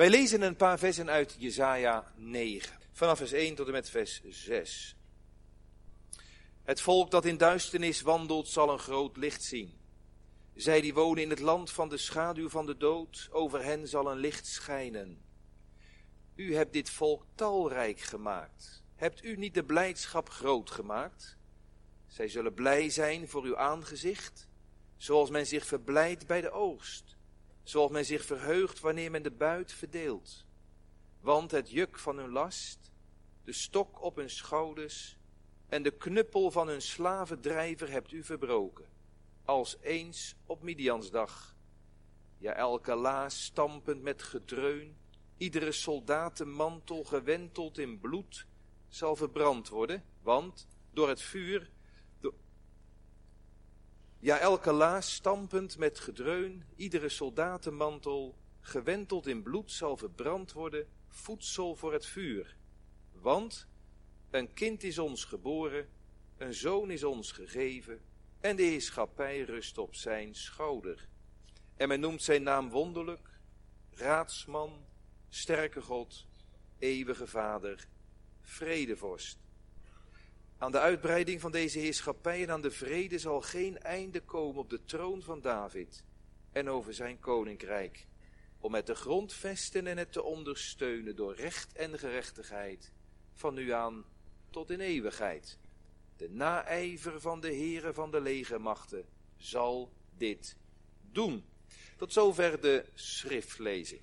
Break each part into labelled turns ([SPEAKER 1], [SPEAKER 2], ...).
[SPEAKER 1] Wij lezen een paar versen uit Jesaja 9, vanaf vers 1 tot en met vers 6. Het volk dat in duisternis wandelt zal een groot licht zien. Zij die wonen in het land van de schaduw van de dood, over hen zal een licht schijnen. U hebt dit volk talrijk gemaakt. Hebt u niet de blijdschap groot gemaakt? Zij zullen blij zijn voor uw aangezicht, zoals men zich verblijdt bij de oogst, zoals men zich verheugt wanneer men de buit verdeelt. Want het juk van hun last, de stok op hun schouders en de knuppel van hun slavendrijver hebt u verbroken, als eens op Midiansdag. Ja, elke laas stampend met gedreun, iedere soldatenmantel gewenteld in bloed, zal verbrand worden, want door het vuur ja, elke laas stampend met gedreun, iedere soldatenmantel, gewenteld in bloed, zal verbrand worden, voedsel voor het vuur. Want een kind is ons geboren, een zoon is ons gegeven, en de heerschappij rust op zijn schouder. En men noemt zijn naam wonderlijk, raadsman, sterke God, eeuwige vader, vredevorst. Aan de uitbreiding van deze heerschappij en aan de vrede zal geen einde komen op de troon van David en over zijn koninkrijk, om het te grondvesten en het te ondersteunen door recht en gerechtigheid, van nu aan tot in eeuwigheid. De naijver van de heren van de legermachten zal dit doen. Tot zover de schriftlezing.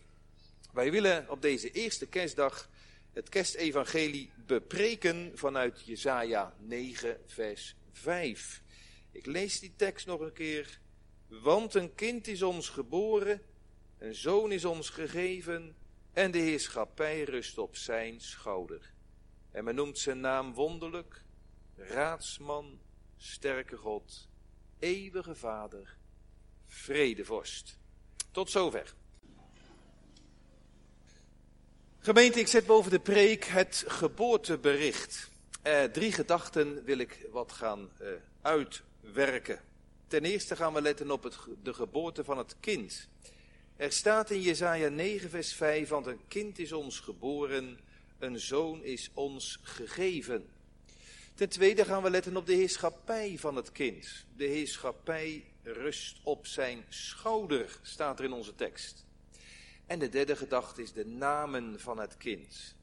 [SPEAKER 1] Wij willen op deze eerste kerstdag het kerstevangelie bepreken vanuit Jesaja 9 vers 5. Ik lees die tekst nog een keer. Want een kind is ons geboren, een zoon is ons gegeven en de heerschappij rust op zijn schouder. En men noemt zijn naam wonderlijk, raadsman, sterke God, eeuwige vader, vredevorst. Tot zover. Gemeente, ik zet boven de preek het geboortebericht. Eh, drie gedachten wil ik wat gaan eh, uitwerken. Ten eerste gaan we letten op het, de geboorte van het kind. Er staat in Jesaja 9 vers 5, want een kind is ons geboren, een zoon is ons gegeven. Ten tweede gaan we letten op de heerschappij van het kind. De heerschappij rust op zijn schouder, staat er in onze tekst. En de derde gedachte is de namen van het kind.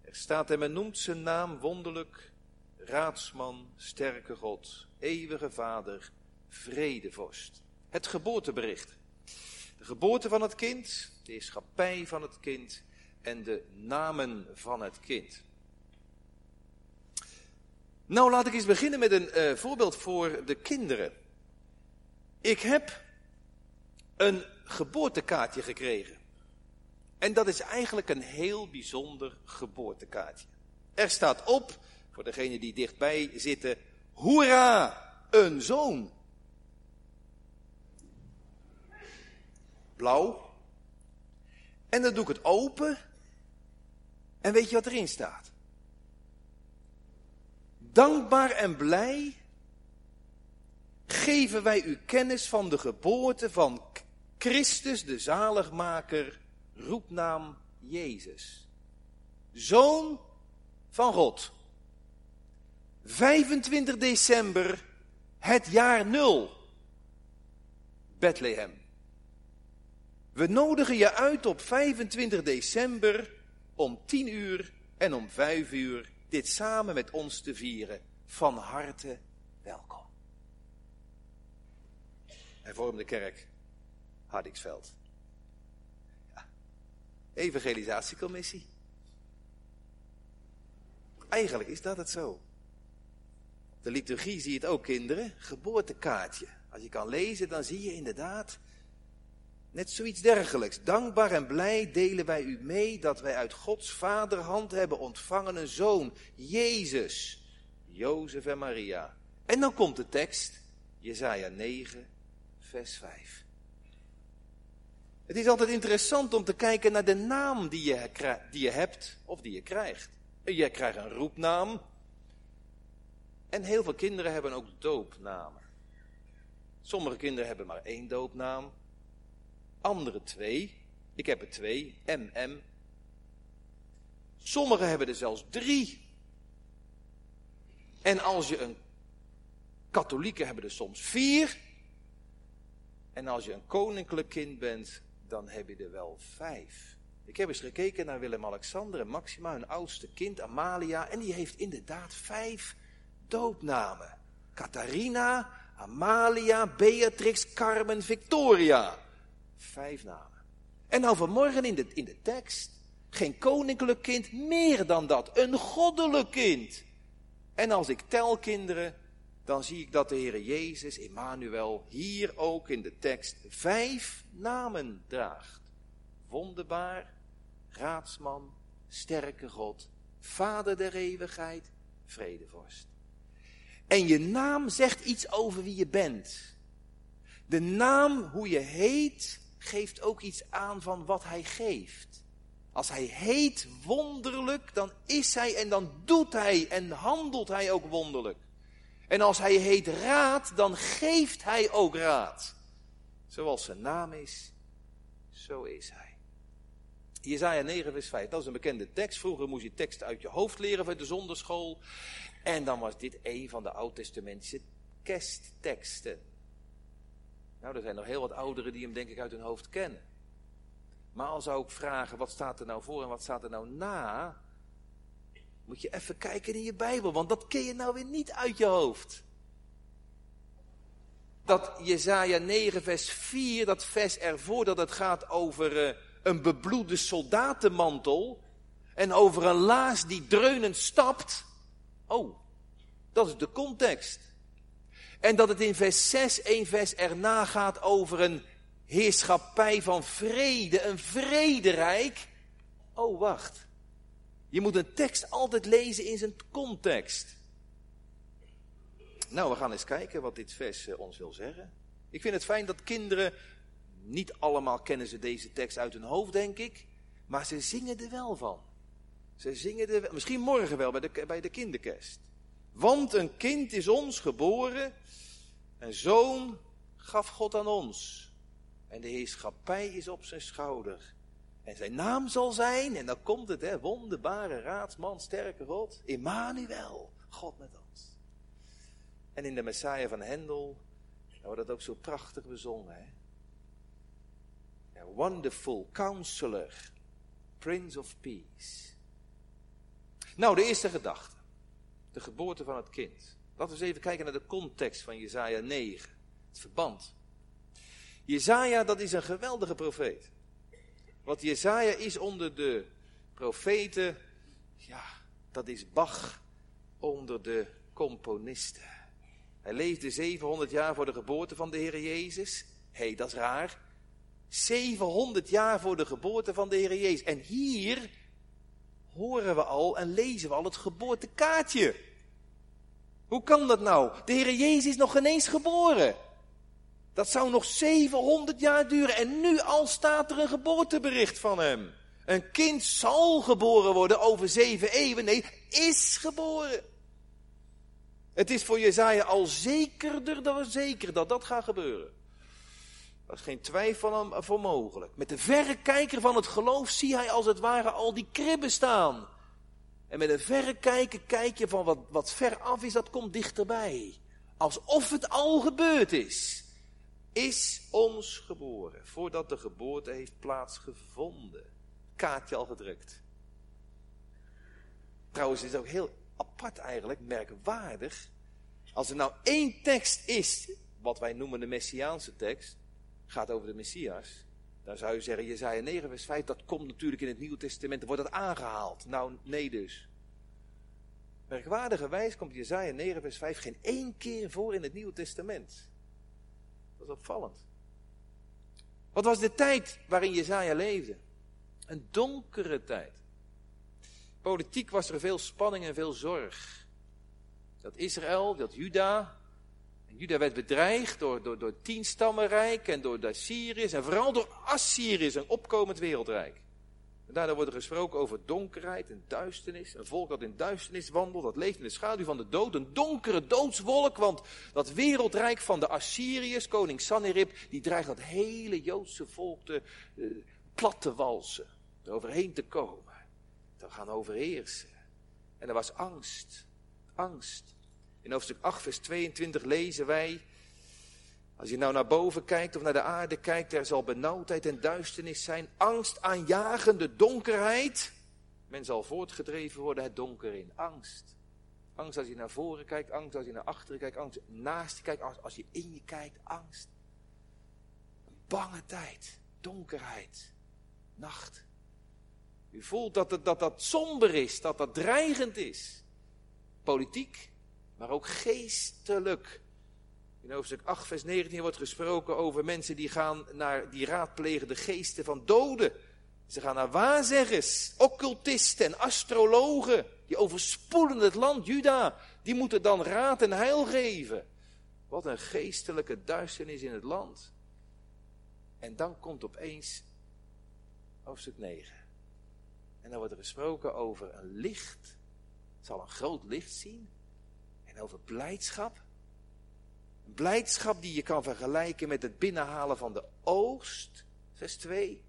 [SPEAKER 1] Er staat en men noemt zijn naam wonderlijk, raadsman, sterke God, eeuwige vader, vredevorst. Het geboortebericht. De geboorte van het kind, de heerschappij van het kind en de namen van het kind. Nou, laat ik eens beginnen met een uh, voorbeeld voor de kinderen. Ik heb een geboortekaartje gekregen. En dat is eigenlijk een heel bijzonder geboortekaartje. Er staat op, voor degenen die dichtbij zitten, hoera, een zoon. Blauw. En dan doe ik het open. En weet je wat erin staat? Dankbaar en blij geven wij u kennis van de geboorte van Christus, de zaligmaker, roepnaam Jezus. Zoon van God. 25 december, het jaar nul. Bethlehem. We nodigen je uit op 25 december om 10 uur en om 5 uur dit samen met ons te vieren. Van harte welkom. Hervormde kerk, Hardingsveld. Ja. Evangelisatiecommissie. Eigenlijk is dat het zo. De liturgie zie je het ook, kinderen. Geboortekaartje. Als je kan lezen, dan zie je inderdaad net zoiets dergelijks. Dankbaar en blij delen wij u mee dat wij uit Gods vaderhand hebben ontvangen een zoon, Jezus, Jozef en Maria. En dan komt de tekst, Jesaja 9, vers 5. Het is altijd interessant om te kijken naar de naam die je, die je hebt of die je krijgt. Je krijgt een roepnaam. En heel veel kinderen hebben ook doopnamen. Sommige kinderen hebben maar één doopnaam. Andere twee. Ik heb er twee, MM. Sommigen hebben er zelfs drie. En als je een katholieken hebben er soms vier. En als je een koninklijk kind bent, dan heb je er wel vijf. Ik heb eens gekeken naar Willem-Alexander en Maxima, hun oudste kind, Amalia. En die heeft inderdaad vijf doopnamen. Catharina, Amalia, Beatrix, Carmen, Victoria. Vijf namen. En nou vanmorgen in de, in de tekst. Geen koninklijk kind, meer dan dat. Een goddelijk kind. En als ik tel kinderen, dan zie ik dat de Heer Jezus, Emmanuel, hier ook in de tekst vijf namen draagt. Wonderbaar, raadsman, sterke God, vader der eeuwigheid, vredevorst. En je naam zegt iets over wie je bent. De naam, hoe je heet, geeft ook iets aan van wat hij geeft. Als hij heet wonderlijk, dan is hij en dan doet hij en handelt hij ook wonderlijk. En als hij heet raad, dan geeft hij ook raad. Zoals zijn naam is, zo is hij. Jezaja 9 vers 5, dat is een bekende tekst. Vroeger moest je tekst uit je hoofd leren van de zonderschool. En dan was dit een van de oud-testamentische kerstteksten. Nou, er zijn nog heel wat ouderen die hem denk ik uit hun hoofd kennen. Maar als zou ik vragen, wat staat er nou voor en wat staat er nou na? Moet je even kijken in je Bijbel, want dat ken je nou weer niet uit je hoofd. Dat Jezaja 9 vers 4, dat vers ervoor, dat het gaat over uh, een bebloede soldatenmantel. En over een laas die dreunend stapt. Oh, dat is de context. En dat het in vers 6, één vers erna gaat over een heerschappij van vrede, een vrederijk. Oh, wacht. Je moet een tekst altijd lezen in zijn context. Nou, we gaan eens kijken wat dit vers eh, ons wil zeggen. Ik vind het fijn dat kinderen, niet allemaal kennen ze deze tekst uit hun hoofd, denk ik, maar ze zingen er wel van. Ze zingen er, misschien morgen wel bij de, bij de kinderkerst. Want een kind is ons geboren, een zoon gaf God aan ons. En de heerschappij is op zijn schouder. En zijn naam zal zijn, en dan komt het, hè, wonderbare raadsman, sterke God, Emmanuel, God met ons. En in de Messiah van Hendel, dan wordt dat ook zo prachtig bezongen. Hè? Wonderful Counselor, Prince of Peace. Nou, de eerste gedachte. De geboorte van het kind. Laten we eens even kijken naar de context van Jezaja 9. Het verband. Jezaja, dat is een geweldige profeet. Wat Jezaja is onder de profeten, ja, dat is Bach onder de componisten. Hij leefde 700 jaar voor de geboorte van de Heer Jezus. Hé, hey, dat is raar. 700 jaar voor de geboorte van de Heer Jezus. En hier horen we al en lezen we al het geboortekaartje. Hoe kan dat nou? De Heer Jezus is nog geen eens geboren. Dat zou nog 700 jaar duren en nu al staat er een geboortebericht van hem. Een kind zal geboren worden over zeven eeuwen. Nee, is geboren. Het is voor Jezaja al zekerder dan zeker dat dat gaat gebeuren. Er is geen twijfel aan voor mogelijk. Met de verrekijker van het geloof zie hij als het ware al die kribben staan. En met een verrekijker kijk je van wat, wat ver af is, dat komt dichterbij. Alsof het al gebeurd is is ons geboren, voordat de geboorte heeft plaatsgevonden. Kaartje al gedrukt. Trouwens, is het ook heel apart eigenlijk, merkwaardig. Als er nou één tekst is, wat wij noemen de Messiaanse tekst, gaat over de Messias. Dan zou je zeggen, Jezaja 9 vers 5, dat komt natuurlijk in het Nieuwe Testament, wordt dat aangehaald. Nou, nee dus. Merkwaardigerwijs komt Jezaja 9 vers 5 geen één keer voor in het Nieuwe Testament. Dat is opvallend. Wat was de tijd waarin Jezaja leefde? Een donkere tijd. Politiek was er veel spanning en veel zorg. Dat Israël, dat Juda. En Juda werd bedreigd door, door, door tien stammenrijk en door de. En vooral door Assyriërs, een opkomend wereldrijk. En daardoor wordt er gesproken over donkerheid en duisternis. Een volk dat in duisternis wandelt, dat leeft in de schaduw van de dood. Een donkere doodswolk, want dat wereldrijk van de Assyriërs, koning Sanherib, die dreigt dat hele Joodse volk te uh, plat te walsen, er overheen te komen, te gaan overheersen. En er was angst, angst. In hoofdstuk 8, vers 22 lezen wij, als je nou naar boven kijkt of naar de aarde kijkt, er zal benauwdheid en duisternis zijn, angst aanjagende donkerheid. Men zal voortgedreven worden het donker in, angst. Angst als je naar voren kijkt, angst als je naar achteren kijkt, angst naast je kijkt, angst als je in je kijkt, angst. Een bange tijd, donkerheid, nacht. U voelt dat het, dat, dat somber is, dat dat dreigend is. Politiek, maar ook geestelijk. In hoofdstuk 8, vers 19 wordt gesproken over mensen die gaan naar, die raadplegen de geesten van doden. Ze gaan naar waarzeggers, occultisten en astrologen. Die overspoelen het land, Juda. Die moeten dan raad en heil geven. Wat een geestelijke duisternis in het land. En dan komt opeens hoofdstuk 9. En dan wordt er gesproken over een licht. Het zal een groot licht zien. En over blijdschap. Blijdschap die je kan vergelijken met het binnenhalen van de oogst. Vers 2.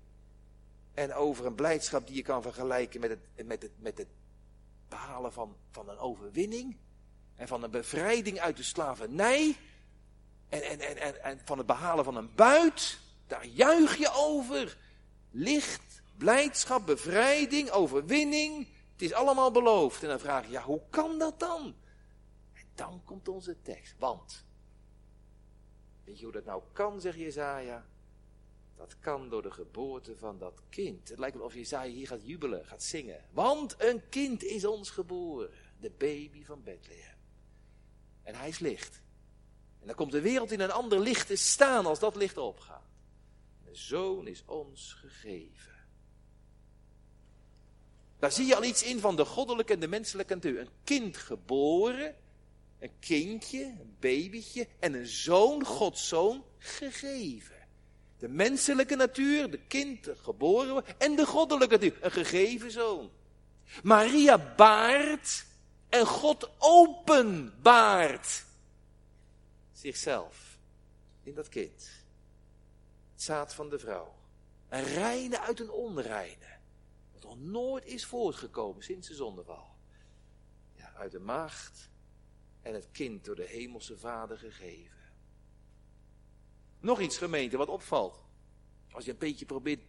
[SPEAKER 1] En over een blijdschap die je kan vergelijken met het, met het, met het behalen van, van een overwinning. En van een bevrijding uit de slavernij. En, en, en, en, en van het behalen van een buit. Daar juich je over. Licht, blijdschap, bevrijding, overwinning. Het is allemaal beloofd. En dan vraag je, ja, hoe kan dat dan? En dan komt onze tekst. Want, weet je hoe dat nou kan, zegt Jezaja? Dat kan door de geboorte van dat kind. Het lijkt wel of Jezaja hier gaat jubelen, gaat zingen. Want een kind is ons geboren. De baby van Bethlehem. En hij is licht. En dan komt de wereld in een ander licht te staan als dat licht opgaat. De zoon is ons gegeven. Daar zie je al iets in van de goddelijke en de menselijke natuur. Een kind geboren, een kindje, een babytje en een zoon, Gods zoon, gegeven. De menselijke natuur, de kind, geboren en de goddelijke natuur, een gegeven zoon. Maria baart en God openbaart zichzelf in dat kind. Het zaad van de vrouw. Een reine uit een onreine. Wat nog nooit is voortgekomen sinds de zondeval. Ja, uit de maagd en het kind door de hemelse vader gegeven. Nog iets gemeente wat opvalt. Als je een beetje probeert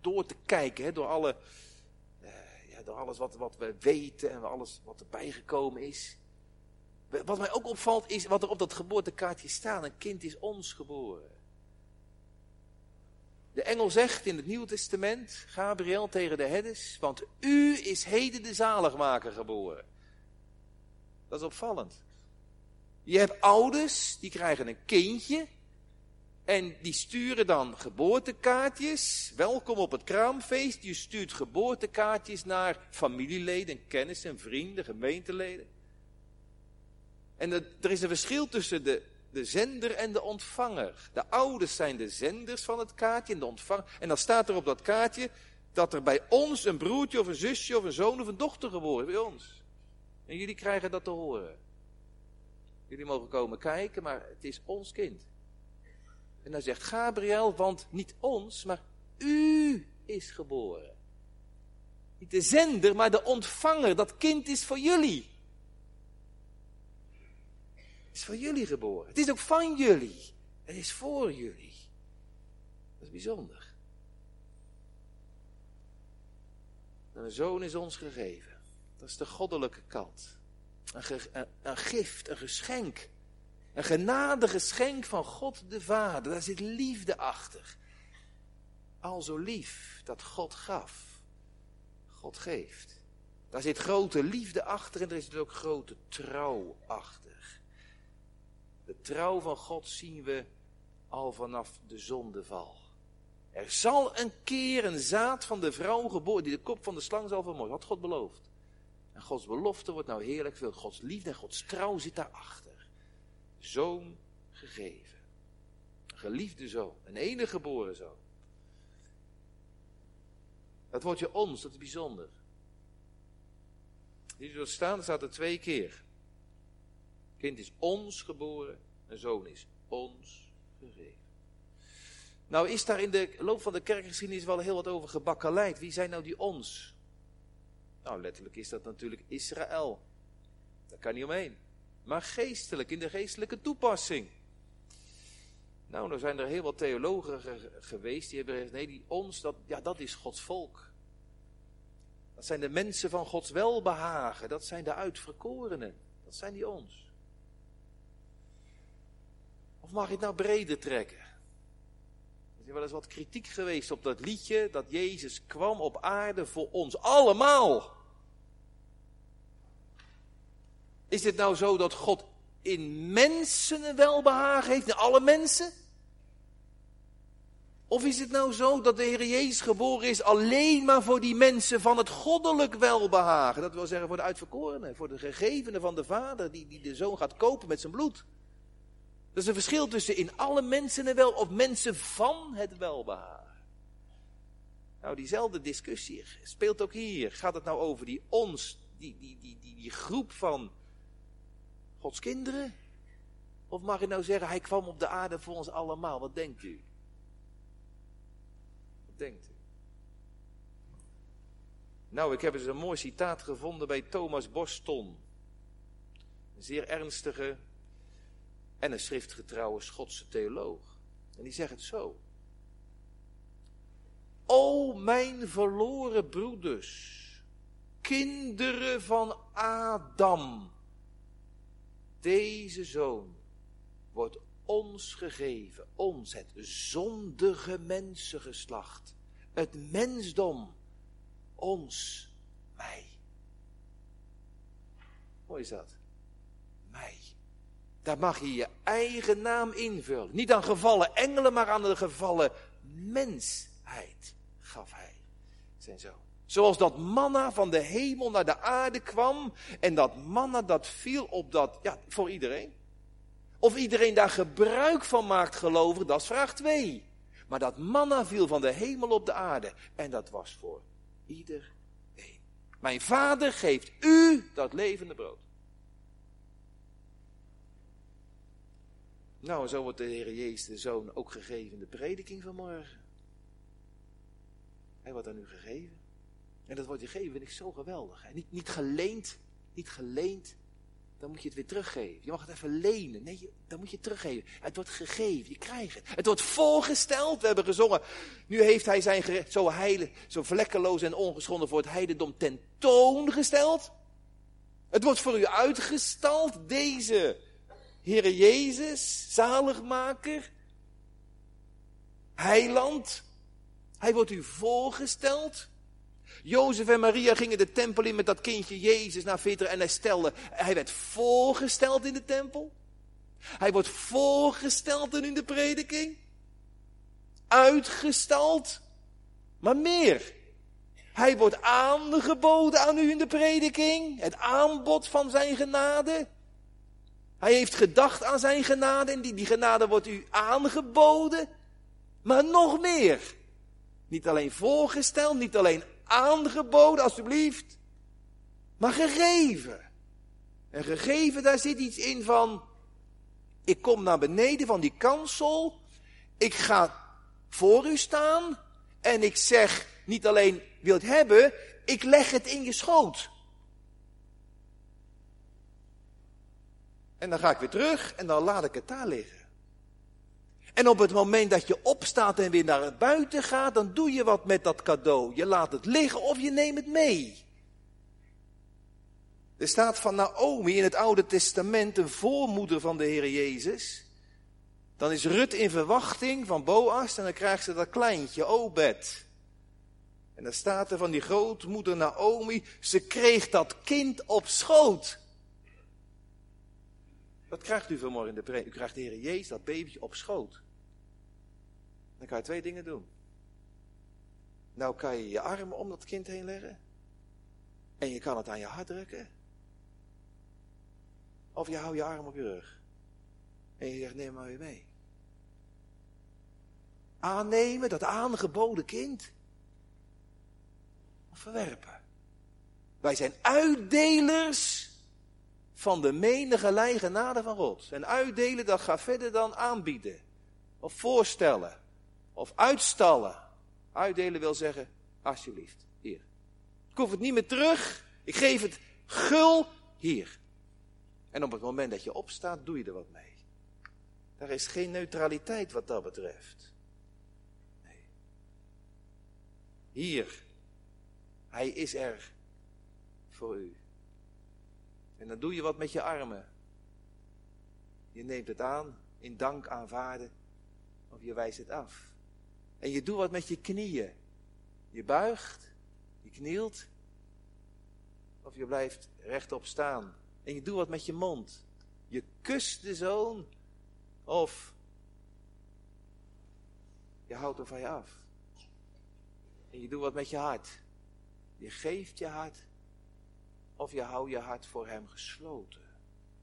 [SPEAKER 1] door te kijken, hè, door, alle, uh, ja, door alles wat, wat we weten en alles wat erbij gekomen is. Wat mij ook opvalt is wat er op dat geboortekaartje staat. Een kind is ons geboren. De engel zegt in het Nieuwe Testament, Gabriel tegen de herders, want u is heden de zaligmaker geboren. Dat is opvallend. Je hebt ouders, die krijgen een kindje, en die sturen dan geboortekaartjes. Welkom op het kraamfeest. Je stuurt geboortekaartjes naar familieleden, kennissen, vrienden, gemeenteleden. En er is een verschil tussen de, de zender en de ontvanger. De ouders zijn de zenders van het kaartje en de ontvanger. En dan staat er op dat kaartje dat er bij ons een broertje of een zusje of een zoon of een dochter geboren is. Bij ons. En jullie krijgen dat te horen. Jullie mogen komen kijken, maar het is ons kind. En dan zegt Gabriel, want niet ons, maar u is geboren. Niet de zender, maar de ontvanger. Dat kind is voor jullie. Het is voor jullie geboren. Het is ook van jullie. Het is voor jullie. Dat is bijzonder. En een zoon is ons gegeven. Dat is de goddelijke kant. Een, een, een gift, een geschenk. Een genadige geschenk van God de Vader. Daar zit liefde achter. Al zo lief dat God gaf. God geeft. Daar zit grote liefde achter en er is ook grote trouw achter. De trouw van God zien we al vanaf de zondeval. Er zal een keer een zaad van de vrouw geboren die de kop van de slang zal vermoorden. Had God beloofd. En Gods belofte wordt nou heerlijk veel. Gods liefde en Gods trouw zit daarachter zoon gegeven. Een geliefde zoon, een enige geboren zoon. Dat woordje ons, dat is bijzonder. Hier zult staan, staat er twee keer. kind is ons geboren, een zoon is ons gegeven. Nou is daar in de loop van de kerkgeschiedenis wel heel wat over gebakkeleid. Wie zijn nou die ons? Nou, letterlijk is dat natuurlijk Israël. Daar kan niet omheen. Maar geestelijk, in de geestelijke toepassing. Nou, nou zijn er heel wat theologen geweest die hebben gezegd, nee, die ons, dat, ja, dat is Gods volk. Dat zijn de mensen van Gods welbehagen. Dat zijn de uitverkorenen. Dat zijn die ons. Of mag je het nou breder trekken? Er wel eens wat kritiek geweest op dat liedje dat Jezus kwam op aarde voor ons allemaal. Is dit nou zo dat God in mensen welbehagen heeft, in alle mensen? Of is het nou zo dat de Heer Jezus geboren is alleen maar voor die mensen van het goddelijk welbehagen? Dat wil zeggen voor de uitverkorenen, voor de gegevenen van de Vader die, die de Zoon gaat kopen met zijn bloed. Dat is een verschil tussen in alle mensen een wel of mensen van het welbehagen. Nou, diezelfde discussie speelt ook hier. Gaat het nou over die ons, die, die, die, die, die groep van Gods kinderen? Of mag je nou zeggen, hij kwam op de aarde voor ons allemaal? Wat denkt u? Wat denkt u? Nou, ik heb eens een mooi citaat gevonden bij Thomas Boston. Een zeer ernstige en een schriftgetrouwe Schotse theoloog. En die zegt het zo. O mijn verloren broeders, kinderen van Adam, deze zoon wordt ons gegeven, ons het zondige mensengeslacht, het mensdom, ons, mij. Mooi is dat. Mij. Daar mag je je eigen naam invullen. Niet aan gevallen engelen, maar aan de gevallen mensheid gaf hij zijn zoon. Zoals dat manna van de hemel naar de aarde kwam. En dat manna dat viel op dat, ja, voor iedereen. Of iedereen daar gebruik van maakt geloven, dat is vraag 2. Maar dat manna viel van de hemel op de aarde. En dat was voor iedereen. Mijn vader geeft u dat levende brood. Nou, zo wordt de Heer Jezus de Zoon ook gegeven in de prediking van morgen. Hij wordt aan u gegeven. En dat wordt je gegeven, vind ik zo geweldig. Niet, niet geleend, niet geleend. Dan moet je het weer teruggeven. Je mag het even lenen. Nee, dan moet je het teruggeven. Het wordt gegeven, je krijgt het. Het wordt voorgesteld. We hebben gezongen. Nu heeft hij zijn gerecht zo heilig, zo vlekkeloos en ongeschonden voor het heidendom tentoongesteld. Het wordt voor u uitgestald. Deze Heere Jezus, zaligmaker, heiland. Hij wordt u voorgesteld. Jozef en Maria gingen de tempel in met dat kindje Jezus naar Veter en hij stelde, hij werd voorgesteld in de tempel. Hij wordt voorgesteld in de prediking. Uitgestald. Maar meer. Hij wordt aangeboden aan u in de prediking. Het aanbod van zijn genade. Hij heeft gedacht aan zijn genade en die, die genade wordt u aangeboden. Maar nog meer. Niet alleen voorgesteld, niet alleen aangeboden, alstublieft, maar gegeven. En gegeven, daar zit iets in van, ik kom naar beneden van die kansel, ik ga voor u staan en ik zeg niet alleen wil het hebben, ik leg het in je schoot. En dan ga ik weer terug en dan laat ik het daar liggen. En op het moment dat je opstaat en weer naar buiten gaat, dan doe je wat met dat cadeau. Je laat het liggen of je neemt het mee. Er staat van Naomi in het Oude Testament, een voormoeder van de Heer Jezus. Dan is Rut in verwachting van Boas en dan krijgt ze dat kleintje, Obed. En dan staat er van die grootmoeder Naomi, ze kreeg dat kind op schoot. Wat krijgt u vanmorgen in de preek? U krijgt de Heer Jezus, dat babytje, op schoot. Dan kan je twee dingen doen. Nou kan je je arm om dat kind heen leggen. En je kan het aan je hart drukken. Of je houdt je arm op je rug. En je zegt, neem maar weer mee. Aannemen, dat aangeboden kind. Of verwerpen. Wij zijn uitdelers van de menige genade van God. En uitdelen, dat gaat verder dan aanbieden. Of voorstellen. Of uitstallen. Uitdelen wil zeggen, alsjeblieft, hier. Ik hoef het niet meer terug. Ik geef het gul hier. En op het moment dat je opstaat, doe je er wat mee. Daar is geen neutraliteit wat dat betreft. Nee. Hier. Hij is er voor u. En dan doe je wat met je armen. Je neemt het aan, in dank aanvaarden, of je wijst het af. En je doet wat met je knieën. Je buigt, je knielt, of je blijft rechtop staan. En je doet wat met je mond. Je kust de zoon, of je houdt hem van je af. En je doet wat met je hart. Je geeft je hart, of je houdt je hart voor hem gesloten.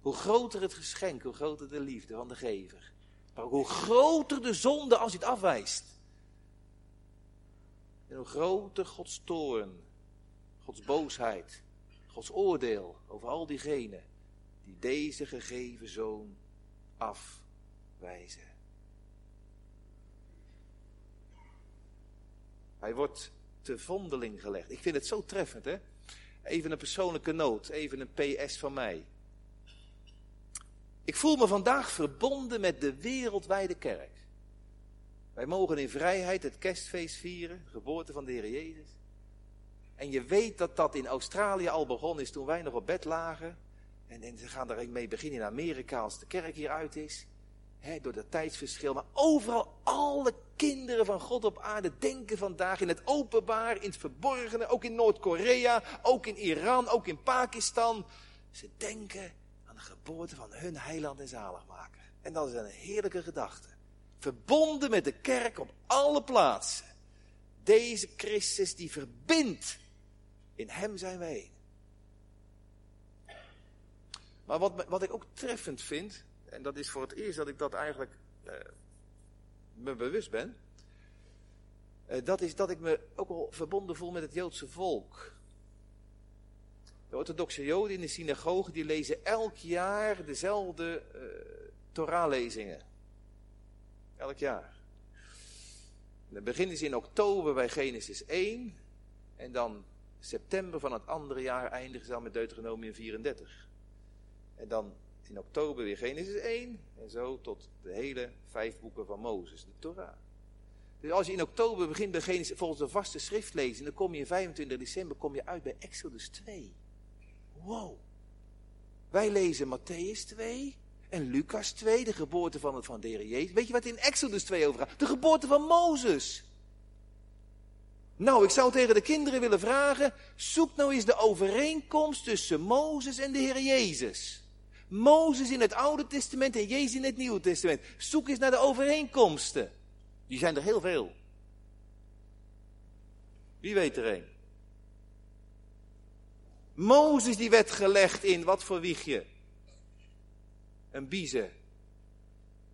[SPEAKER 1] Hoe groter het geschenk, hoe groter de liefde van de gever. Maar hoe groter de zonde als hij het afwijst. En hoe groter Gods toorn, Gods boosheid, Gods oordeel over al diegenen die deze gegeven zoon afwijzen. Hij wordt te vondeling gelegd. Ik vind het zo treffend, hè? Even een persoonlijke noot, even een PS van mij. Ik voel me vandaag verbonden met de wereldwijde kerk. Wij mogen in vrijheid het kerstfeest vieren, geboorte van de Heer Jezus. En je weet dat dat in Australië al begonnen is toen wij nog op bed lagen. En, ze gaan er mee beginnen in Amerika als de kerk hier uit is. He, door dat tijdsverschil. Maar overal alle kinderen van God op aarde denken vandaag in het openbaar, in het verborgene. Ook in Noord-Korea, ook in Iran, ook in Pakistan. Ze denken aan de geboorte van hun heiland en zaligmaker. En dat is een heerlijke gedachte. Verbonden met de kerk op alle plaatsen. Deze Christus die verbindt. In hem zijn wij. Maar wat, wat ik ook treffend vind, en dat is voor het eerst dat ik dat eigenlijk eh, me bewust ben, eh, dat is dat ik me ook wel verbonden voel met het Joodse volk. De orthodoxe Joden in de synagoge die lezen elk jaar dezelfde uh, Torah-lezingen. Elk jaar. dan beginnen ze in oktober bij Genesis 1 en dan september van het andere jaar eindigen ze dan met Deuteronomium 34. En dan in oktober weer Genesis 1. En zo tot de hele vijf boeken van Mozes, de Torah. Dus als je in oktober begint bij Genesis, volgens de vaste schrift lezen, dan kom je in 25 december kom je uit bij Exodus 2. Wow. Wij lezen Matthäus 2 en Lucas 2, de geboorte van, het, van de Heer Jezus. Weet je wat in Exodus 2 over gaat? De geboorte van Mozes. Nou, ik zou tegen de kinderen willen vragen, zoek nou eens de overeenkomst tussen Mozes en de Heer Jezus. Mozes in het Oude Testament en Jezus in het Nieuwe Testament. Zoek eens naar de overeenkomsten. Die zijn er heel veel. Wie weet er een? Mozes die werd gelegd in wat voor wiegje? Een biezen.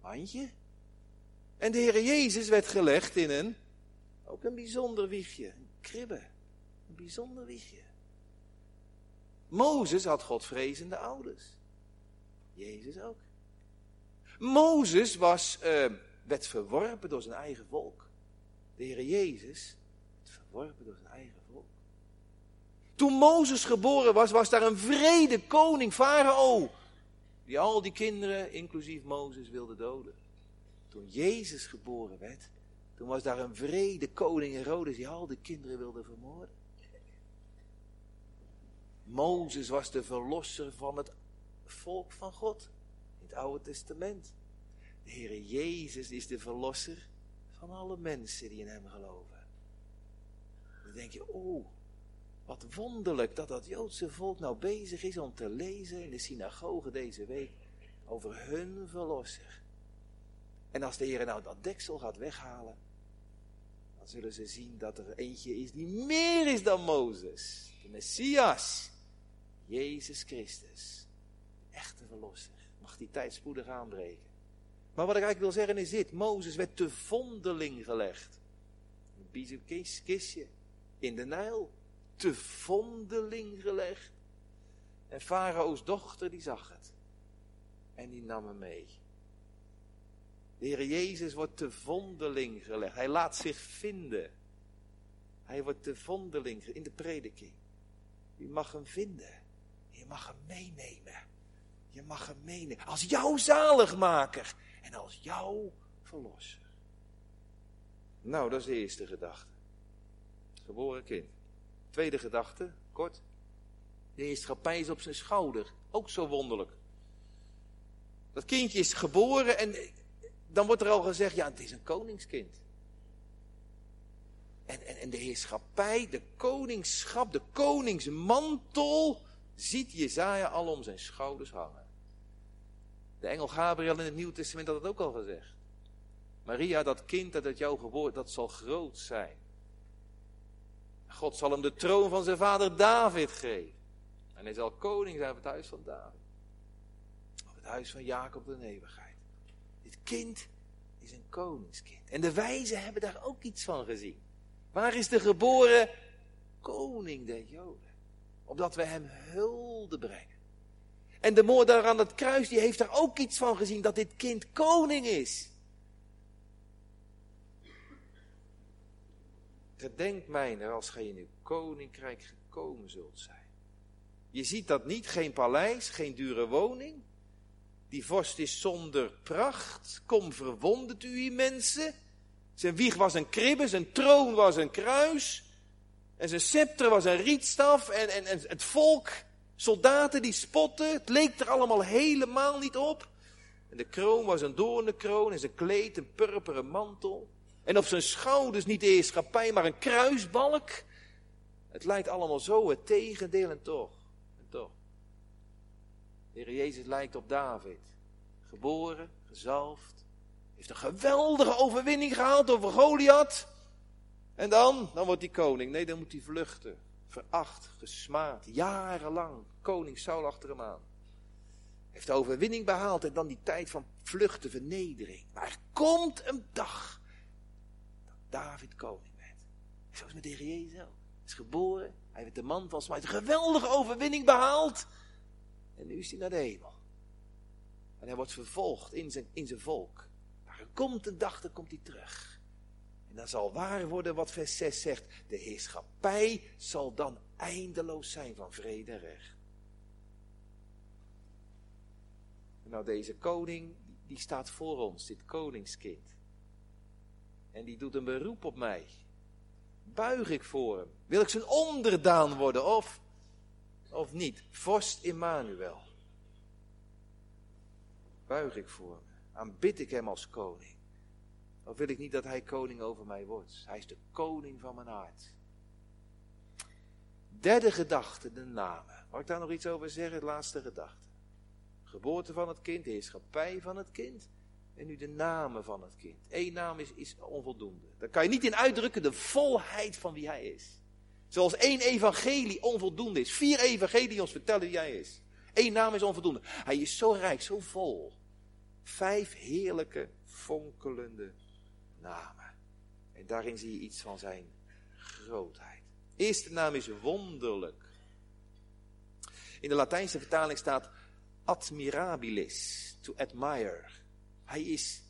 [SPEAKER 1] Handje. En de Heer Jezus werd gelegd in een, ook een bijzonder wiegje. Een kribbe. Een bijzonder wiegje. Mozes had godvrezende ouders. Jezus ook. Mozes was, uh, werd verworpen door zijn eigen volk. De Heer Jezus werd verworpen door zijn eigen volk. Toen Mozes geboren was, was daar een vrede koning, Farao, die al die kinderen, inclusief Mozes, wilde doden. Toen Jezus geboren werd, toen was daar een vrede koning Herodes die al die kinderen wilde vermoorden. Mozes was de verlosser van het volk van God. In het Oude Testament. De Heer Jezus is de verlosser van alle mensen die in Hem geloven. Dan denk je, oh, wat wonderlijk dat dat Joodse volk nou bezig is om te lezen in de synagoge deze week over hun verlosser. En als de Heer nou dat deksel gaat weghalen, dan zullen ze zien dat er eentje is die meer is dan Mozes. De Messias, Jezus Christus echte verlosser. Mag die tijd spoedig aanbreken. Maar wat ik eigenlijk wil zeggen is dit. Mozes werd te vondeling gelegd. Een biezenkistje in de Nijl. Te vondeling gelegd. En Farao's dochter die zag het. En die nam hem mee. De Heer Jezus wordt te vondeling gelegd. Hij laat zich vinden. Hij wordt te vondeling in de prediking. Je mag hem vinden. Je mag hem meenemen. Je mag hem meenemen. Als jouw zaligmaker. En als jouw verlosser. Nou, dat is de eerste gedachte. Geboren kind. Tweede gedachte, kort. De heerschappij is op zijn schouder. Ook zo wonderlijk. Dat kindje is geboren en dan wordt er al gezegd, ja, het is een koningskind. En, en, en de heerschappij, de koningschap, de koningsmantel, ziet Jezaja al om zijn schouders hangen. De engel Gabriel in het Nieuwe Testament had het ook al gezegd. Maria, dat kind dat uit jou geboren, dat zal groot zijn. God zal hem de troon van zijn vader David geven. En hij zal koning zijn op het huis van David. Op het huis van Jacob de eeuwigheid. Dit kind is een koningskind. En de wijzen hebben daar ook iets van gezien. Waar is de geboren koning der Joden? Opdat we hem hulde brengen. En de moordenaar aan het kruis, die heeft daar ook iets van gezien, dat dit kind koning is. Gedenk mijner als gij in uw koninkrijk gekomen zult zijn. Je ziet dat niet, geen paleis, geen dure woning. Die vorst is zonder pracht. Kom verwondert u, mensen. Zijn wieg was een kribbe, zijn troon was een kruis. En zijn scepter was een rietstaf. En, en het volk, soldaten die spotten. Het leek er allemaal helemaal niet op. En de kroon was een doornenkroon en zijn kleed een purperen mantel. En op zijn schouders niet de heerschappij, maar een kruisbalk. Het lijkt allemaal zo het tegendeel en toch. En toch. De Heer Jezus lijkt op David. Geboren, gezalfd. Heeft een geweldige overwinning gehaald over Goliath. En dan, dan wordt hij koning. Nee, dan moet hij vluchten. Veracht, gesmaad, jarenlang. Koning Saul achter hem aan. Heeft de overwinning behaald en dan die tijd van vluchten, vernedering. Maar er komt een dag David koning werd. Zo is met de Heer Jezus. Hij is geboren, hij werd de man van smart, een geweldige overwinning behaald. En nu is hij naar de hemel. En hij wordt vervolgd in zijn, in zijn volk. Maar er komt een dag, dan komt hij terug. En dan zal waar worden wat vers 6 zegt. De heerschappij zal dan eindeloos zijn van vrede en recht. nou, deze koning, die staat voor ons, dit koningskind. En die doet een beroep op mij. Buig ik voor hem? Wil ik zijn onderdaan worden of, of niet? Vorst Immanuel. Buig ik voor hem? Aanbid ik hem als koning? Of wil ik niet dat hij koning over mij wordt? Hij is de koning van mijn hart. Derde gedachte, de namen. Mag ik daar nog iets over zeggen? De laatste gedachte. Geboorte van het kind, heerschappij van het kind. En nu de namen van het kind. Eén naam is, is onvoldoende. Daar kan je niet in uitdrukken de volheid van wie hij is. Zoals één evangelie onvoldoende is. Vier evangelie ons vertellen wie hij is. Eén naam is onvoldoende. Hij is zo rijk, zo vol. Vijf heerlijke, fonkelende namen. En daarin zie je iets van zijn grootheid. Eerste naam is wonderlijk. In de Latijnse vertaling staat admirabilis, to admire. Hij is,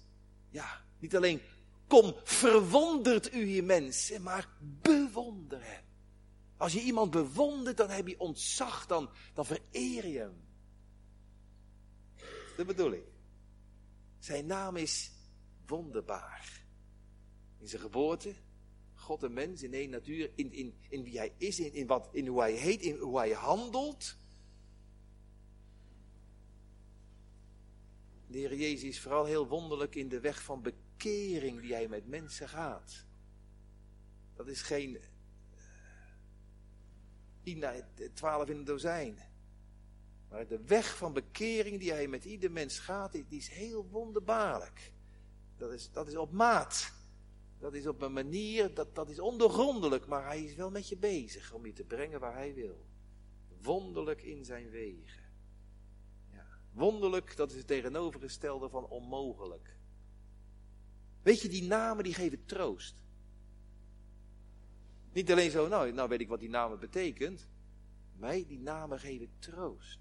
[SPEAKER 1] ja, niet alleen kom, verwondert u je mensen, maar bewonder. Als je iemand bewondert, dan heb je ontzag, dan, dan vereer je hem. De bedoeling. Zijn naam is wonderbaar. In zijn geboorte, God en mens in één natuur, in, in, in wie hij is, in, in, wat, in hoe hij heet, in hoe hij handelt. De Heer Jezus is vooral heel wonderlijk in de weg van bekering die hij met mensen gaat. Dat is geen uh, twaalf in een dozijn. Maar de weg van bekering die hij met ieder mens gaat, die is heel wonderbaarlijk. Dat is, dat is op maat. Dat is op een manier, dat, dat is ondoorgrondelijk, maar hij is wel met je bezig om je te brengen waar hij wil. Wonderlijk in zijn wegen. Wonderlijk, dat is het tegenovergestelde van onmogelijk. Weet je, die namen die geven troost. Niet alleen zo, nou, nou weet ik wat die namen betekent. Nee, die namen geven troost.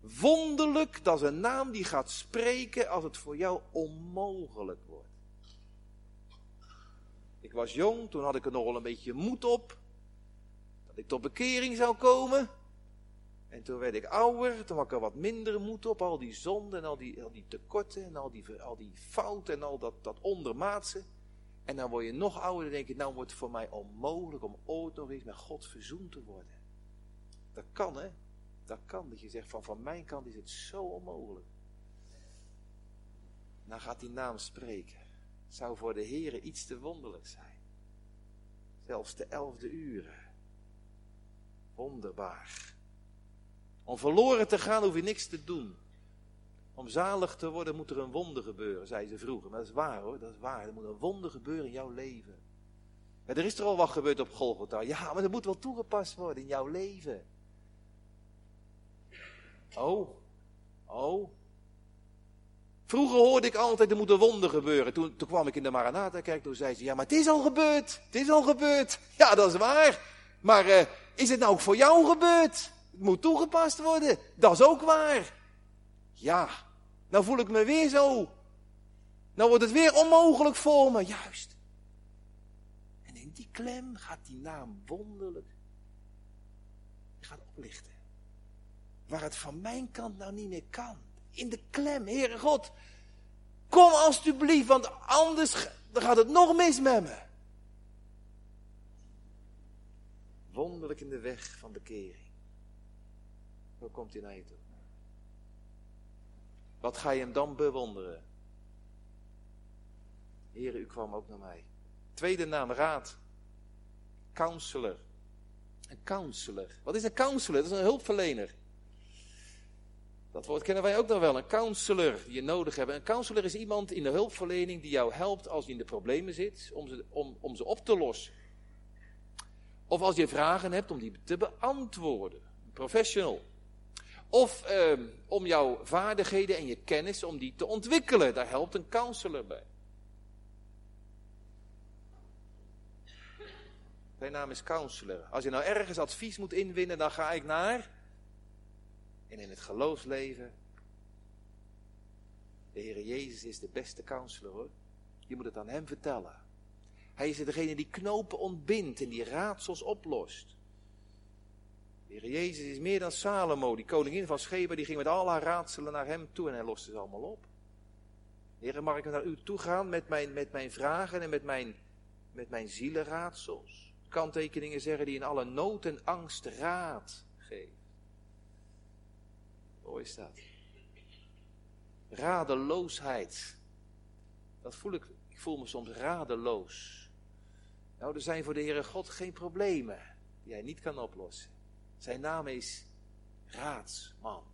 [SPEAKER 1] Wonderlijk, dat is een naam die gaat spreken als het voor jou onmogelijk wordt. Ik was jong, toen had ik er nogal een beetje moed op. Dat ik tot bekering zou komen. En toen werd ik ouder, toen had ik er wat minder moed op. Al die zonden en al die, al die tekorten en al die, al die fouten en al dat, dat ondermaatse. En dan word je nog ouder en denk je, nou wordt het voor mij onmogelijk om ooit nog eens met God verzoend te worden. Dat kan hè, dat kan. Dat je zegt van van mijn kant is het zo onmogelijk. Dan gaat die naam spreken. Zou voor de Heer iets te wonderlijk zijn. Zelfs de elfde uren. Wonderbaar. Om verloren te gaan hoef je niks te doen. Om zalig te worden moet er een wonder gebeuren, zei ze vroeger. Maar dat is waar hoor, dat is waar. Er moet een wonder gebeuren in jouw leven. Ja, er is er al wat gebeurd op Golgotha. Ja, maar dat moet wel toegepast worden in jouw leven. Oh, oh. Vroeger hoorde ik altijd, er moet een wonder gebeuren. Toen, toen kwam ik in de Maranatha-kerk, toen zei ze, ja, maar het is al gebeurd. Het is al gebeurd. Ja, dat is waar. Maar uh, is het nou ook voor jou gebeurd? Het moet toegepast worden. Dat is ook waar. Ja, nou voel ik me weer zo. Nou wordt het weer onmogelijk voor me. Juist. En in die klem gaat die naam wonderlijk. Gaat oplichten. Waar het van mijn kant nou niet meer kan. In de klem, Heere God. Kom alstublieft, want anders gaat het nog mis met me. Wonderlijk in de weg van bekering. Hoe komt hij naar je toe? Wat ga je hem dan bewonderen? Heere, u kwam ook naar mij. Tweede naam, raad. Counselor. Een counselor. Wat is een counselor? Dat is een hulpverlener. Dat woord kennen wij ook nog wel. Een counselor die je nodig hebt. Een counselor is iemand in de hulpverlening die jou helpt als je in de problemen zit, om ze, om, om ze op te lossen. Of als je vragen hebt om die te beantwoorden. Een professional. Of eh, om jouw vaardigheden en je kennis, om die te ontwikkelen. Daar helpt een counselor bij. Zijn naam is counselor. Als je nou ergens advies moet inwinnen, dan ga ik naar. En in het geloofsleven. De Heer Jezus is de beste counselor hoor. Je moet het aan hem vertellen. Hij is degene die knopen ontbindt en die raadsels oplost. De Heer Jezus is meer dan Salomo, die koningin van Sheba, die ging met al haar raadselen naar hem toe en hij loste ze allemaal op. Heer, mag ik naar u toe gaan met mijn, met mijn vragen en met mijn, met mijn zielenraadsels? Kanttekeningen zeggen die in alle nood en angst raad. Is dat. Radeloosheid. Dat voel ik, ik voel me soms radeloos. Nou, er zijn voor de Heere God geen problemen die hij niet kan oplossen. Zijn naam is raadsman.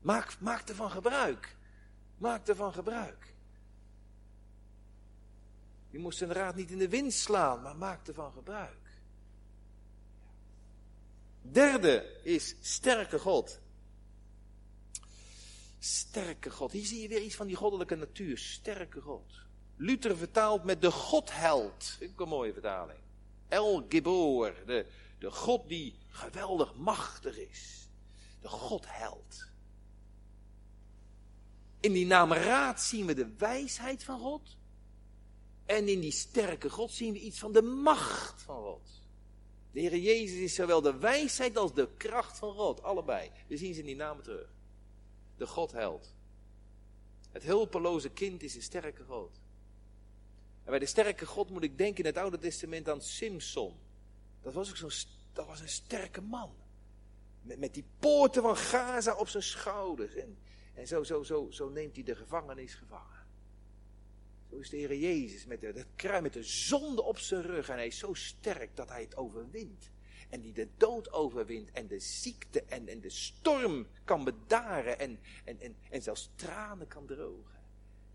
[SPEAKER 1] Maak, maak ervan gebruik. Maak ervan gebruik. Je moest zijn raad niet in de wind slaan, maar maak ervan gebruik. Derde is sterke God. Sterke God. Hier zie je weer iets van die goddelijke natuur. Sterke God. Luther vertaalt met de Godheld. Ik een mooie vertaling. El Gibor. De, de God die geweldig machtig is. De Godheld. In die naam Raad zien we de wijsheid van God. En in die sterke God zien we iets van de macht van God. De Heer Jezus is zowel de wijsheid als de kracht van God. Allebei. We zien ze in die namen terug. De Godheld. Het hulpeloze kind is een sterke God. En bij de sterke God moet ik denken in het Oude Testament aan Simson. Dat was ook zo'n dat was een sterke man. Met, met die poorten van Gaza op zijn schouders. En, en zo, zo, zo, zo neemt hij de gevangenis gevangen. Zo is de Heer Jezus met de, met de zonde op zijn rug. En hij is zo sterk dat hij het overwint. En die de dood overwint en de ziekte en, en de storm kan bedaren. En, en, en, en zelfs tranen kan drogen.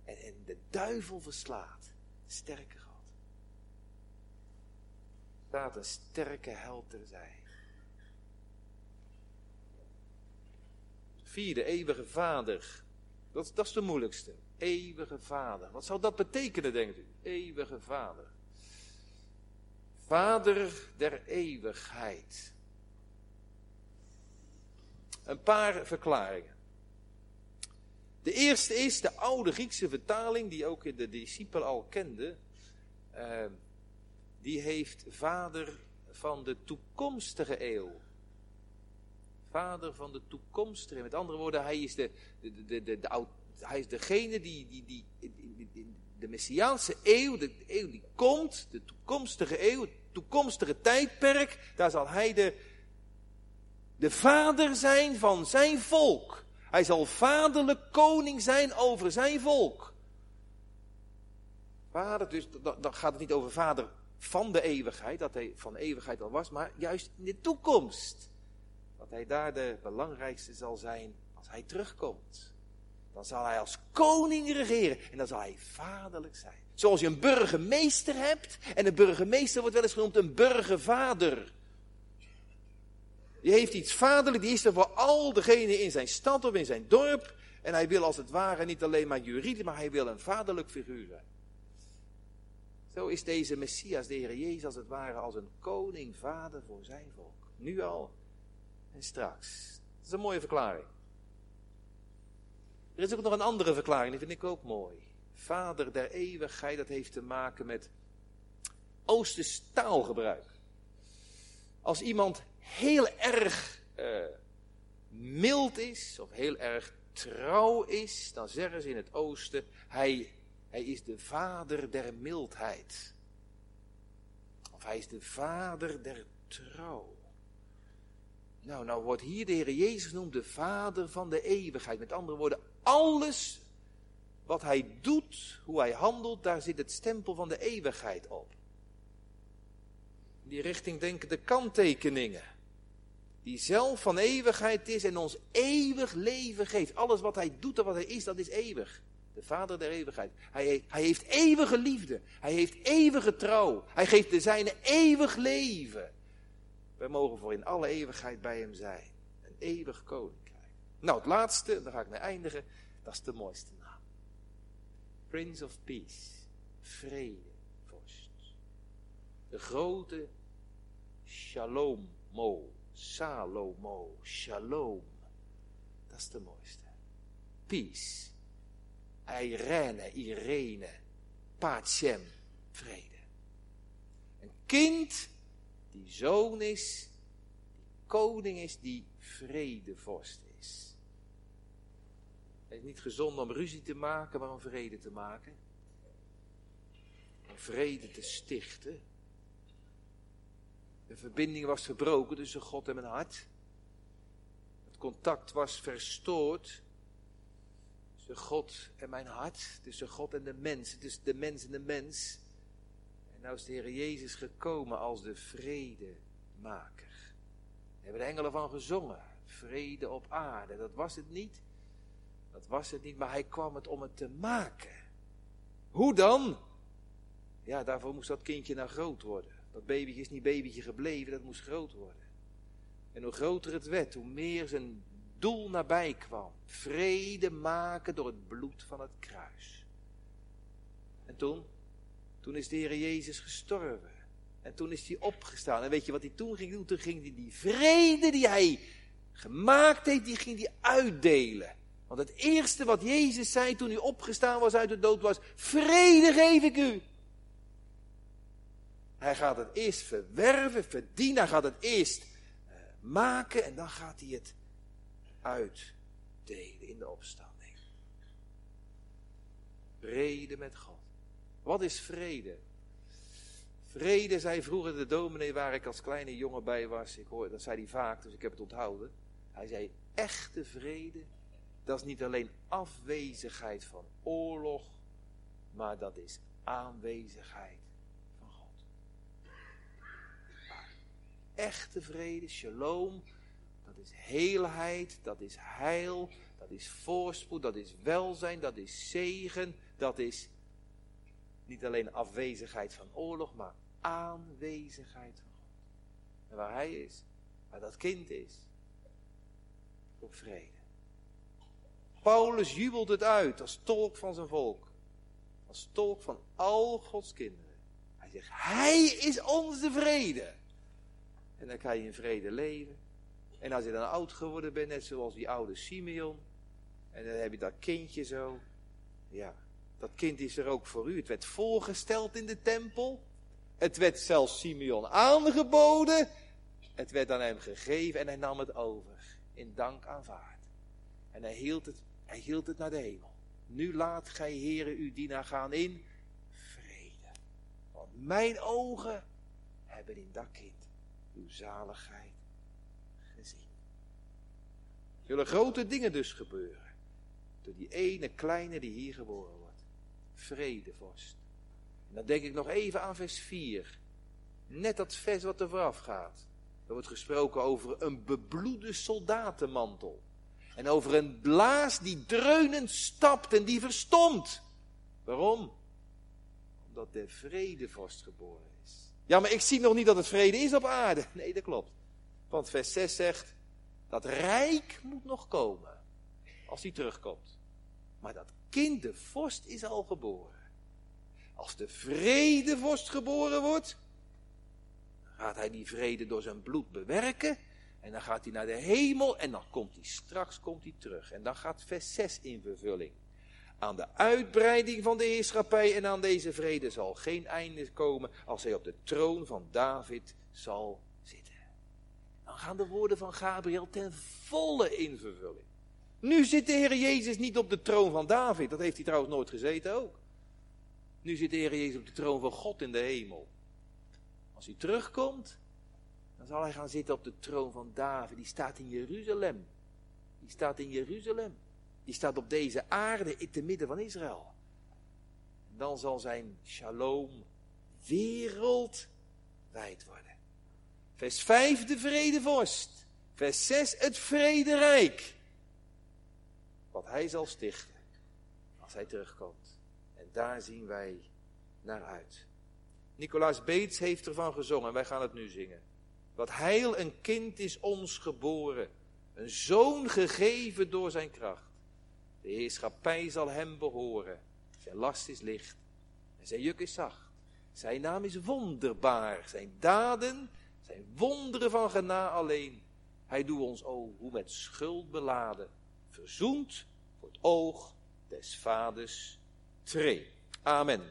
[SPEAKER 1] En, en de duivel verslaat. Sterke God. Staat een sterke held terzij. Vierde, eeuwige vader. Dat, dat is de moeilijkste. Eeuwige vader. Wat zou dat betekenen, denkt u? Eeuwige vader. Vader der eeuwigheid. Een paar verklaringen. De eerste is de oude Griekse vertaling, die ook de discipel al kende. Uh, die heeft vader van de toekomstige eeuw. Vader van de toekomstige. Met andere woorden, hij is, de, de, de, de, de, hij is degene die, die, die, die de Messiaanse eeuw, de eeuw die komt, de toekomstige eeuw, toekomstige tijdperk, daar zal hij de, de vader zijn van zijn volk. Hij zal vaderlijk koning zijn over zijn volk. Vader, dus dan gaat het niet over vader van de eeuwigheid, dat hij van eeuwigheid al was, maar juist in de toekomst. Dat hij daar de belangrijkste zal zijn als hij terugkomt. Dan zal hij als koning regeren en dan zal hij vaderlijk zijn. Zoals je een burgemeester hebt en de burgemeester wordt wel eens genoemd een burgervader. Die heeft iets vaderlijk, die is er voor al degenen in zijn stad of in zijn dorp. En hij wil als het ware niet alleen maar juridisch, maar hij wil een vaderlijk figuur zijn. Zo is deze Messias, de Heer Jezus, als het ware als een koning, vader voor zijn volk. Nu al en straks. Dat is een mooie verklaring. Er is ook nog een andere verklaring, die vind ik ook mooi. Vader der eeuwigheid, dat heeft te maken met Oosters taalgebruik. Als iemand heel erg uh, mild is, of heel erg trouw is, dan zeggen ze in het oosten, hij, hij is de vader der mildheid. Of hij is de vader der trouw. Nou, nou wordt hier de Heer Jezus genoemd de vader van de eeuwigheid. Met andere woorden, alles wat hij doet, hoe hij handelt, daar zit het stempel van de eeuwigheid op. In die richting denken de kanttekeningen. Die zelf van eeuwigheid is en ons eeuwig leven geeft. Alles wat hij doet en wat hij is, dat is eeuwig. De vader der eeuwigheid. Hij, hij heeft eeuwige liefde. Hij heeft eeuwige trouw. Hij geeft de zijne eeuwig leven. Wij mogen voor in alle eeuwigheid bij hem zijn. Een eeuwig koninkrijk. Nou, het laatste, daar ga ik mee eindigen. Dat is de mooiste. Prince of Peace. Vrede, vorst. De grote Shalom, Mo. Salomo, Shalom. Dat is de mooiste. Peace. Irene, Irene. Pacem, vrede. Een kind die zoon is, die koning is, die vredevorst is. Het is niet gezond om ruzie te maken, maar om vrede te maken. Om vrede te stichten. De verbinding was verbroken tussen God en mijn hart. Het contact was verstoord tussen God en mijn hart, tussen God en de mens, tussen de mens en de mens. En nou is de Heer Jezus gekomen als de vredemaker. Daar hebben de engelen van gezongen. Vrede op aarde. Dat was het niet. Dat was het niet, maar hij kwam het om het te maken. Hoe dan? Ja, daarvoor moest dat kindje nou groot worden. Dat babytje is niet babytje gebleven, dat moest groot worden. En hoe groter het werd, hoe meer zijn doel nabij kwam. Vrede maken door het bloed van het kruis. En toen? Toen is de Heer Jezus gestorven. En toen is hij opgestaan. En weet je wat hij toen ging doen? Toen ging hij die vrede die hij gemaakt heeft, die ging hij uitdelen. Want het eerste wat Jezus zei toen hij opgestaan was uit de dood was, vrede geef ik u. Hij gaat het eerst verwerven, verdienen, hij gaat het eerst uh, maken en dan gaat hij het uitdelen in de opstanding. Vrede met God. Wat is vrede? Vrede, zei vroeger de dominee waar ik als kleine jongen bij was. Ik hoor, dat zei hij vaak, dus ik heb het onthouden. Hij zei, echte vrede, dat is niet alleen afwezigheid van oorlog, maar dat is aanwezigheid van God. Echte vrede, shalom, dat is heelheid, dat is heil, dat is voorspoed, dat is welzijn, dat is zegen, dat is niet alleen afwezigheid van oorlog, maar aanwezigheid van God. En waar hij is, waar dat kind is, op vrede. Paulus jubelt het uit als tolk van zijn volk. Als tolk van al Gods kinderen. Hij zegt, hij is onze vrede. En dan kan je in vrede leven. En als je dan oud geworden bent, net zoals die oude Simeon, En dan heb je dat kindje zo. Ja, dat kind is er ook voor u. Het werd voorgesteld in de tempel. Het werd zelfs Simeon aangeboden. Het werd aan hem gegeven en hij nam het over. In dank aanvaard. En hij hield het, hij hield het naar de hemel. Nu laat gij, heren, uw dienaar gaan in vrede. Want mijn ogen hebben in dat kind uw zaligheid gezien. Zullen grote dingen dus gebeuren. Door die ene kleine die hier geboren wordt. Vredevorst. En dan denk ik nog even aan vers 4. Net dat vers wat er vooraf gaat. Er wordt gesproken over een bebloede soldatenmantel. En over een blaas die dreunend stapt en die verstomt. Waarom? Omdat de vredevorst geboren is. Ja, maar ik zie nog niet dat het vrede is op aarde. Nee, dat klopt. Want vers 6 zegt, dat rijk moet nog komen. Als hij terugkomt. Maar dat kind, de vorst, is al geboren. Als de vredevorst geboren wordt, gaat hij die vrede door zijn bloed bewerken. En dan gaat hij naar de hemel en dan komt hij straks komt hij terug. En dan gaat vers 6 in vervulling. Aan de uitbreiding van de heerschappij en aan deze vrede zal geen einde komen als hij op de troon van David zal zitten. Dan gaan de woorden van Gabriel ten volle in vervulling. Nu zit de Heer Jezus niet op de troon van David. Dat heeft hij trouwens nooit gezeten ook. Nu zit de Heer Jezus op de troon van God in de hemel. Als hij terugkomt, zal hij gaan zitten op de troon van David. Die staat in Jeruzalem. Die staat in Jeruzalem. Die staat op deze aarde in te midden van Israël. Dan zal zijn shalom wereldwijd worden. Vers 5 de vredevorst. Vers 6 het vrederijk. Wat hij zal stichten als hij terugkomt. En daar zien wij naar uit. Nicolaas Beets heeft ervan gezongen, wij gaan het nu zingen. Wat heil een kind is ons geboren, een zoon gegeven door zijn kracht. De heerschappij zal hem behoren, zijn last is licht en zijn juk is zacht. Zijn naam is wonderbaar, zijn daden zijn wonderen van gena alleen. Hij doet ons, o, hoe met schuld beladen, verzoend voor het oog des vaders tree. Amen.